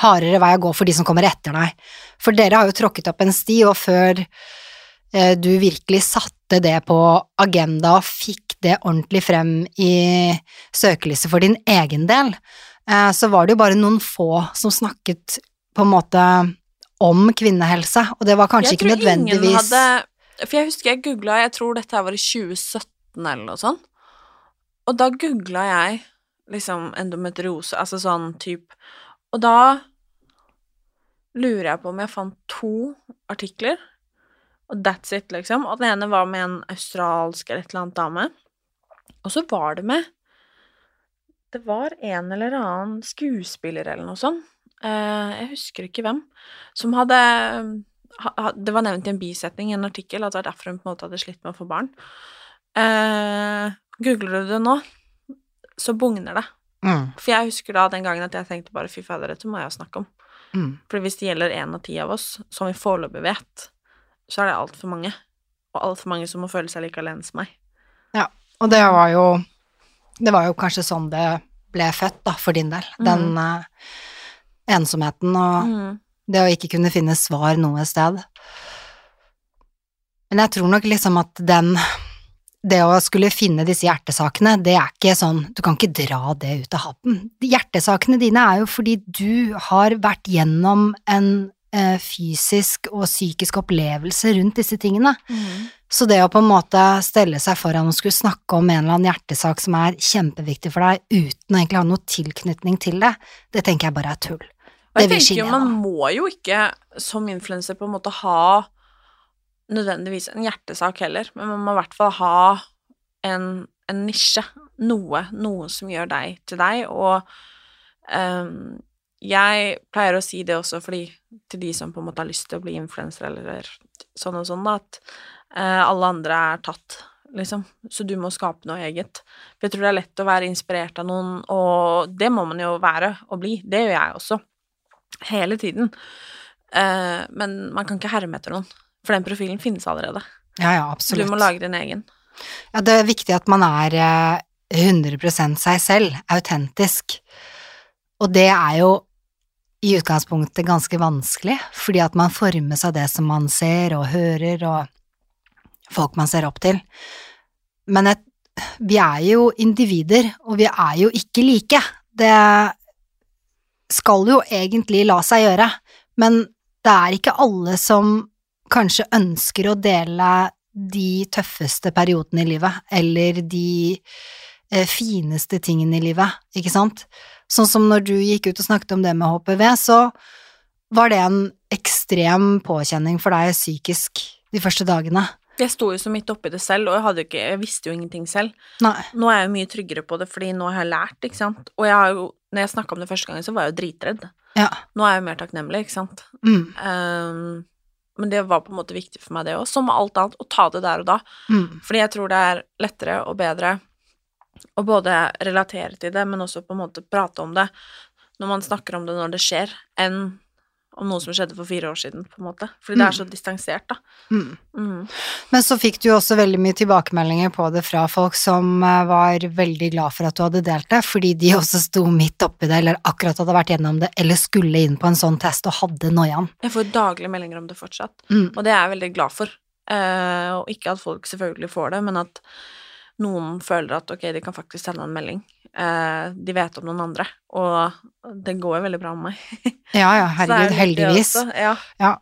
hardere vei å gå for de som kommer etter deg. For dere har jo tråkket opp en sti, og før uh, du virkelig satte det på agenda og fikk det ordentlig frem i søkelyset for din egen del, uh, så var det jo bare noen få som snakket på en måte om kvinnehelse, og det var kanskje ikke nødvendigvis hadde For jeg husker jeg googla, jeg tror dette her var i 2017 eller noe sånt, og da googla jeg liksom endometriose, altså sånn type Og da lurer jeg på om jeg fant to artikler, og that's it, liksom. Og den ene var med en australsk eller et eller annet dame. Og så var det med Det var en eller annen skuespiller eller noe sånt, jeg husker ikke hvem, som hadde Det var nevnt i en bisetning i en artikkel at det var derfor hun på en måte hadde slitt med å få barn. Eh, googler du det nå, så bugner det. mm, For jeg husker da den gangen at jeg tenkte bare fy fader, dette må jeg snakke om. mm. For hvis det gjelder én av ti av oss, som vi foreløpig vet, så er det altfor mange. Og altfor mange som må føle seg like alene som meg. Ja, Og det var jo Det var jo kanskje sånn det ble født, da, for din del. Den eh, ensomheten og Mm. det å ikke kunne finne svar noe sted. Men jeg tror nok liksom at den Det å skulle finne disse hjertesakene, det er ikke sånn Du kan ikke dra det ut av hatten. Hjertesakene dine er jo fordi du har vært gjennom en eh, fysisk og psykisk opplevelse rundt disse tingene. Så det å på en måte stelle seg foran og skulle snakke om en eller annen hjertesak som er kjempeviktig for deg, uten å egentlig ha noe tilknytning til det, det tenker jeg bare er tull. Og jeg tenker jo, man må jo ikke som influenser på en måte ha nødvendigvis en hjertesak heller, men man må i hvert fall ha en, en nisje, noe, noe som gjør deg til deg, og um, jeg pleier å si det også fordi, til de som på en måte har lyst til å bli influenser eller sånn og sånn, da, at uh, alle andre er tatt, liksom, så du må skape noe eget. For jeg tror det er lett å være inspirert av noen, og det må man jo være og bli, det gjør jeg også, hele tiden. Uh, men man kan ikke herme etter noen, for den profilen finnes allerede. Ja, ja, Du må lage din egen. Ja, det er viktig at man er eh, 100 seg selv, autentisk. Og det er jo i utgangspunktet ganske vanskelig, fordi at man formes av det som man ser og hører, og folk man ser opp til. Men et, vi er jo individer, og vi er jo ikke like. Det skal jo egentlig la seg gjøre, men det er ikke alle som kanskje ønsker å dele de tøffeste periodene i livet, eller de eh, fineste tingene i livet, ikke sant? Sånn som når du gikk ut og snakket om det med HPV, så var det en ekstrem påkjenning for deg psykisk de første dagene. Jeg sto jo så midt oppi det selv, og jeg, ikke, jeg visste jo ingenting selv. Nei. Nå er jeg jo mye tryggere på det, fordi nå har jeg lært, ikke sant. Og jeg har jo, når jeg snakka om det første gangen, så var jeg jo dritredd. Ja. Nå er jeg jo mer takknemlig, ikke sant. Mm, Um, men det var på en måte viktig for meg, det òg, som alt annet, å ta det der og da. mm, Fordi jeg tror det er lettere og bedre å både relatere til det, men også på en måte prate om det når man snakker om det når det skjer, enn om noe som skjedde for fire år siden, på en måte. Fordi det er så distansert, da. mm. Mm. Men så fikk du jo også veldig mye tilbakemeldinger på det fra folk som eh, var veldig glad for at du hadde delt det, fordi de også sto midt oppi det, eller akkurat hadde vært gjennom det, eller skulle inn på en sånn test og hadde noiaen. Jeg får daglige meldinger om det fortsatt, Mm. og det er jeg veldig glad for. Eh, og ikke at folk selvfølgelig får det, men at noen føler at ok, de kan faktisk sende en melding. Eh, de vet om noen andre, og det går jo veldig bra med meg. [laughs] Ja, ja, det er herregud, heldigvis. Ja. Ja.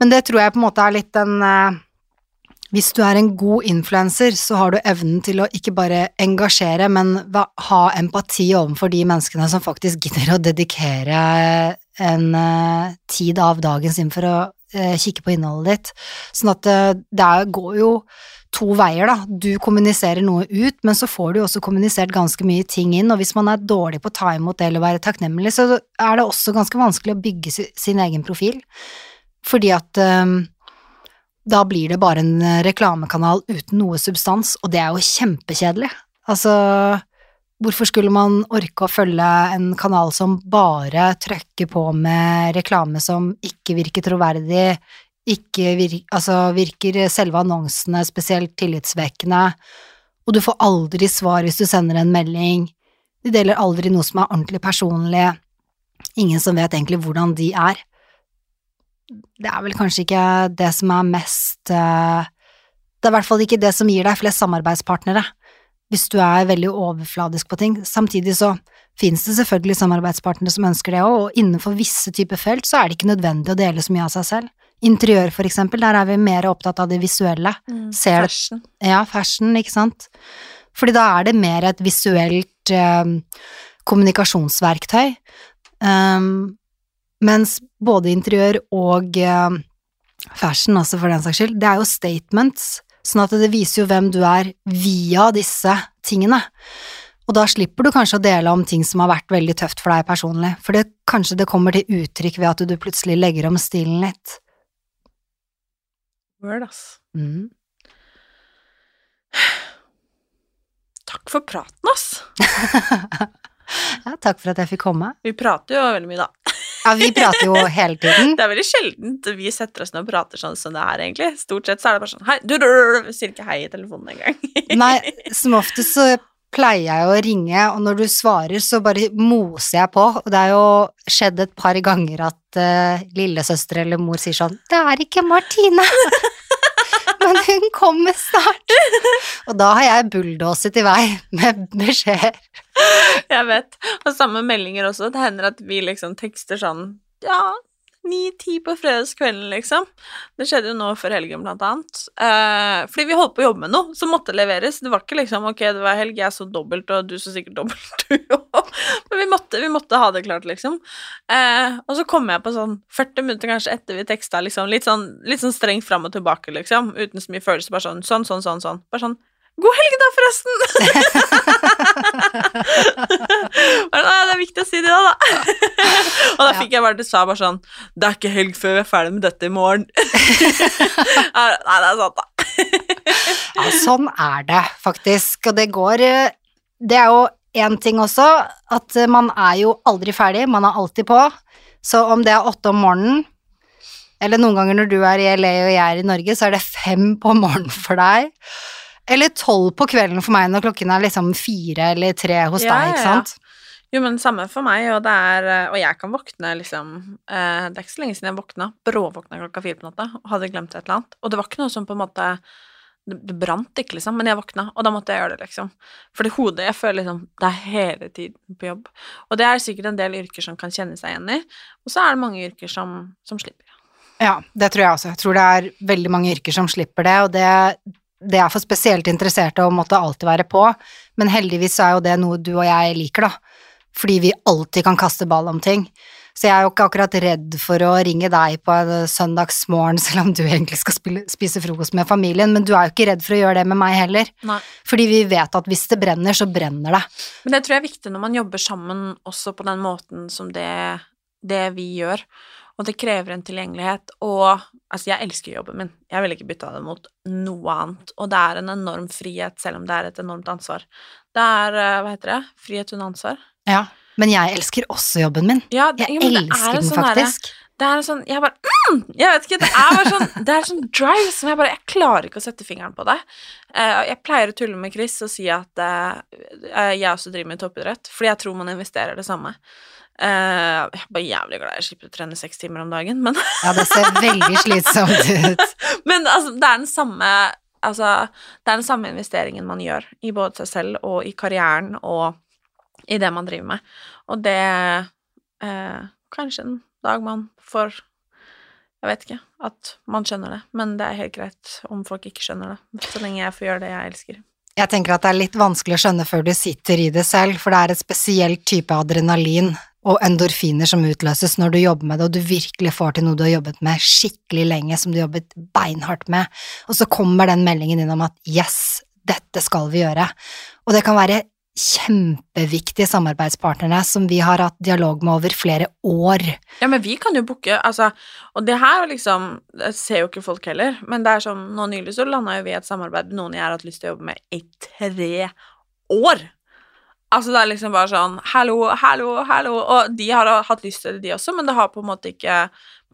Men det tror jeg på en måte er litt den eh, Hvis du er en god influenser, så har du evnen til å ikke bare engasjere, men ha empati overfor de menneskene som faktisk gidder å dedikere en eh, tid av dagen sin for å eh, kikke på innholdet ditt. Sånn at eh, det er, går jo to veier, da. Du kommuniserer noe ut, men så får du også kommunisert ganske mye ting inn, og hvis man er dårlig på å ta imot det eller være takknemlig, så er det også ganske vanskelig å bygge sin egen profil. Fordi at um, da blir det bare en reklamekanal uten noe substans, og det er jo kjempekjedelig. Altså, hvorfor skulle man orke å følge en kanal som bare trøkker på med reklame som ikke virker troverdig, ikke virker, altså virker selve annonsene spesielt tillitsvekkende, og du får aldri svar hvis du sender en melding, de deler aldri noe som er ordentlig personlig, ingen som vet egentlig hvordan de er. Det er vel kanskje ikke det som er mest uh, Det er i hvert fall ikke det som gir deg flest samarbeidspartnere, hvis du er veldig overfladisk på ting. Samtidig så finnes det selvfølgelig samarbeidspartnere som ønsker det òg, og innenfor visse typer felt så er det ikke nødvendig å dele så mye av seg selv. Interiør, for eksempel, der er vi mer opptatt av det visuelle. Mm, Ser det- fashion. Ja, fashion, ikke sant. Fordi da er det mer et visuelt eh, kommunikasjonsverktøy. Um, mens både interiør og eh, fashion, altså for den saks skyld, det er jo statements, sånn at det viser jo hvem du er via disse tingene. Og da slipper du kanskje å dele om ting som har vært veldig tøft for deg personlig, for det, kanskje det kommer til uttrykk ved at du plutselig legger om stilen litt. Word, ass. Mm. Takk for praten, ass. Ja, takk for at jeg fikk komme. Vi prater jo veldig mye, da. Ja, vi prater jo hele tiden. Det er veldig sjeldent vi setter oss ned og prater sånn som det er, egentlig. Stort sett så er det bare sånn hei, du, du, du, du, sier ikke hei i telefonen engang. Nei, som oftest så pleier jeg å ringe, og når du svarer, så bare moser jeg på. Og det er jo skjedd et par ganger at uh, lillesøster eller mor sier sånn 'Det er ikke Martine', [laughs] men hun kommer snart. Og da har jeg bulldoset i vei med beskjeder. Jeg vet. Og samme meldinger også. Det hender at vi liksom tekster sånn ja, ni-ti på fredagskvelden, liksom. Det skjedde jo nå før helgen, blant annet. Eh, fordi vi holdt på å jobbe med noe som måtte leveres. Det var ikke liksom ok, det var helg, jeg så dobbelt, og du så sikkert dobbelt, [laughs] du òg. Men vi måtte, vi måtte ha det klart, liksom. Eh, og så kom jeg på sånn 40 minutter kanskje etter vi teksta, liksom, litt sånn, litt sånn strengt fram og tilbake, liksom, uten så mye følelse, bare sånn sånn, sånn, sånn, sånn. Bare sånn God helg, da, forresten! [laughs] Det er viktig å si det, da. og da fikk jeg bare til svar bare sånn Det er ikke helg før vi er ferdig med dette i morgen. [laughs] Nei, det er sant, da. Ja, sånn er det faktisk, og det går eh, Det er jo én ting også, at eh, man er jo aldri ferdig, man er alltid på. Så om det er åtte om morgenen, eller noen ganger når du er i LA og jeg er i Norge, så er det fem på morgenen for deg. Eller tolv på kvelden for meg når klokken er liksom fire eller tre hos Ja, deg, ikke sant? ja. Jo, men samme for meg, og det er eh, Og jeg kan våkne liksom eh, Det er ikke så lenge siden jeg våkna. Bråvåkna klokka fire på natta og hadde glemt et eller annet. Og det var ikke noe som på en måte Det, det brant ikke, liksom, men jeg våkna, og da måtte jeg gjøre det, liksom. Fordi hodet Jeg føler liksom Det er hele tiden på jobb. Og det er sikkert en del yrker som kan kjenne seg igjen i, og så er det mange yrker som, som slipper. Ja, det tror jeg også. Jeg tror det er veldig mange yrker som slipper det, og det, det er for spesielt interesserte å måtte alltid være på, men heldigvis er jo det noe du og jeg liker, da, fordi vi alltid kan kaste ball om ting. Så jeg er jo ikke akkurat redd for å ringe deg på en søndagsmorgen, [laughs] selv om du egentlig skal spille, spise frokost med familien, men du er jo ikke redd for å gjøre det med meg heller, Nei. fordi vi vet at hvis det brenner, så brenner det. Men det tror jeg er viktig når man jobber sammen også på den måten som det, det vi gjør. Og det krever en tilgjengelighet. Og altså, jeg elsker jobben min. Jeg ville ikke bytta det mot noe annet. Og det er en enorm frihet, selv om det er et enormt ansvar. Det er, eh, hva heter det, frihet under ansvar. Ja. Men jeg elsker også jobben min. Ja, det, Jeg jo, er elsker den sånn faktisk. faktisk. Det er en sånn Jeg bare mm, Jeg vet ikke, det er bare sånn Det er sånn drive som jeg bare Jeg klarer ikke å sette fingeren på det. Eh, jeg pleier å tulle med Chris og si at eh, jeg også driver med toppidrett, fordi jeg tror man investerer det samme. Eh, jeg er bare jævlig glad jeg slipper å trene seks timer om dagen, men, [laughs] Ja, det ser veldig slitsomt ut. men altså, det er den samme Altså, det er den samme investeringen man gjør i både seg selv og i karrieren og i det man driver med. Og det uh, Kanskje en dag man får Jeg vet ikke at man skjønner det, men det er helt greit om folk ikke skjønner det, så lenge jeg får gjøre det jeg elsker. Jeg tenker at det er litt vanskelig å skjønne før du sitter i det selv, for det er et spesielt type adrenalin og endorfiner som utløses når du jobber med det, og du virkelig får til noe du har jobbet med skikkelig lenge, som du jobbet beinhardt med, og så kommer den meldingen inn om at yes, dette skal vi gjøre. Og det kan være kjempeviktige samarbeidspartnere som vi har hatt dialog med over flere år. Ja, men vi kan jo booke, altså Og det her liksom Det ser jo ikke folk heller, men det er sånn Nå nylig så landa jo vi et samarbeid med noen jeg har hatt lyst til å jobbe med i tre år. Altså, det er liksom bare sånn Hallo, hallo, hallo. Og de har hatt lyst til det, de også, men det har på en måte ikke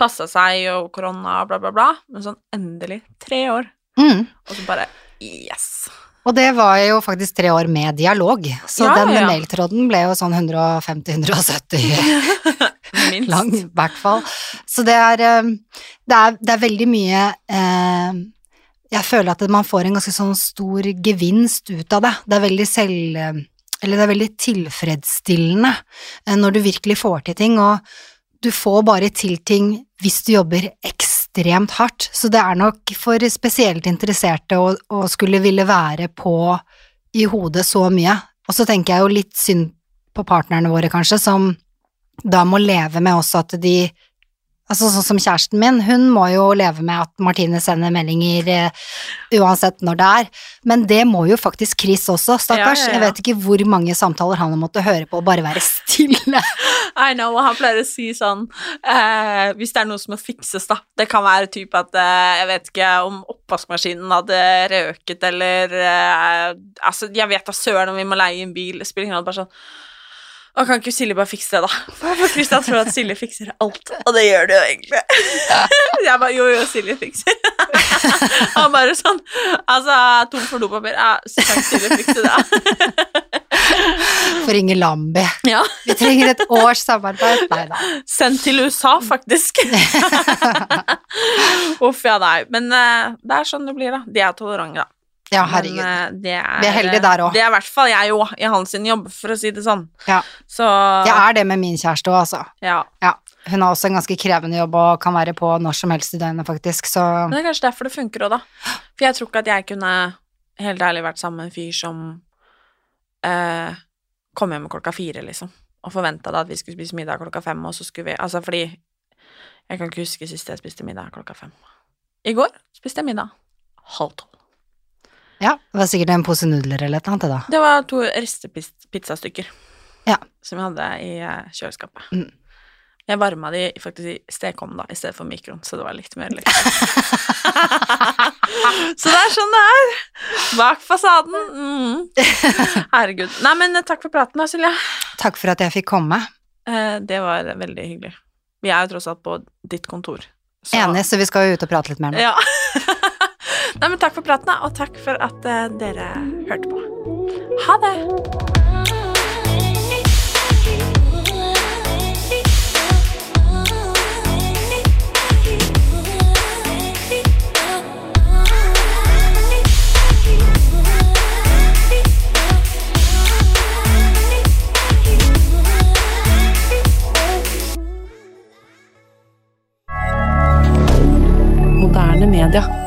passa seg, og korona, bla, bla, bla. Men sånn endelig tre år. Mm. Og så bare Yes. Og det var jo faktisk tre år med dialog, så Ja, den ja, mailtråden ble jo sånn [laughs] 150-170 Minst. [laughs] lang, i hvert fall. Så det er, eh, det er, det er veldig mye eh, Jeg føler at man får en ganske sånn stor gevinst ut av det. Det er veldig selv... Eller det er veldig tilfredsstillende eh, når du virkelig får til ting, og du får bare til ting hvis du jobber ekstremt hardt. Så det er nok for spesielt interesserte å, å skulle ville være på i hodet så mye. Og så tenker jeg jo litt synd på partnerne våre, kanskje, som da må leve med også at de Altså sånn som kjæresten min, hun må jo leve med at Martine sender meldinger eh, uansett når det er, men det må jo faktisk Chris også, stakkars. Ja, ja, ja. Jeg vet ikke hvor mange samtaler han har måttet høre på og bare være stille. [laughs] I know, og han pleier å si sånn eh, Hvis det er noe som må fikses, da. Det kan være typ at eh, Jeg vet ikke om oppvaskmaskinen hadde røket, eller eh, Altså, jeg vet da søren om vi må leie en bil. Spiller ingen rolle. Bare sånn Å, kan ikke Silje bare fikse det, da? For Kristian tror at Silje fikser alt, [laughs] og det gjør det jo egentlig. [laughs] jeg bare Jo, jo, Silje fikser. [laughs] Han bare sånn Altså, tom for dopapir. Ja, så kan Silje fikse det. For Inger Lambi. ja. Vi trenger et års samarbeid. Nei da. Sendt til USA, faktisk. Uff, ja, nei. Men eh, det er sånn det blir, da. De er tolerante, da. Ja, herregud. Men, eh, det er, Vi er heldige der også. Det er i hvert fall jeg òg, i hans jobb, for å si det sånn. Ja. Så Jeg er det med min kjæreste òg, altså. ja. Ja. Hun har også en ganske krevende jobb og kan være på når som helst i døgnet, faktisk, så Men det er kanskje derfor det funker òg, da. For jeg tror ikke at jeg kunne helt ærlig vært sammen med en fyr som eh, kom hjem klokka fire, liksom, og forventa at vi skulle spise middag klokka fem, og så skulle vi Altså fordi Jeg kan ikke huske sist jeg spiste middag klokka fem. I går spiste jeg middag halv tolv. Ja. Det var sikkert en pose nudler eller eller annet, det da. Det var to restepizzastykker Ja. som jeg hadde i eh, kjøleskapet. Mm. Jeg varma de faktisk i stekeovnen da, i stedet for mikroen, så det var litt mer liksom. [laughs] så det er sånn det er. Bak fasaden. Mm. Herregud. Nei, men eh, takk for praten da, Silje. Takk for at jeg fikk komme. Eh, det var veldig hyggelig. Vi er jo tross alt på ditt kontor. så- Enig, så vi skal jo ut og prate litt mer nå. Ja. Nei, men takk for praten, og takk for at eh, dere hørte på. Ha det! Media.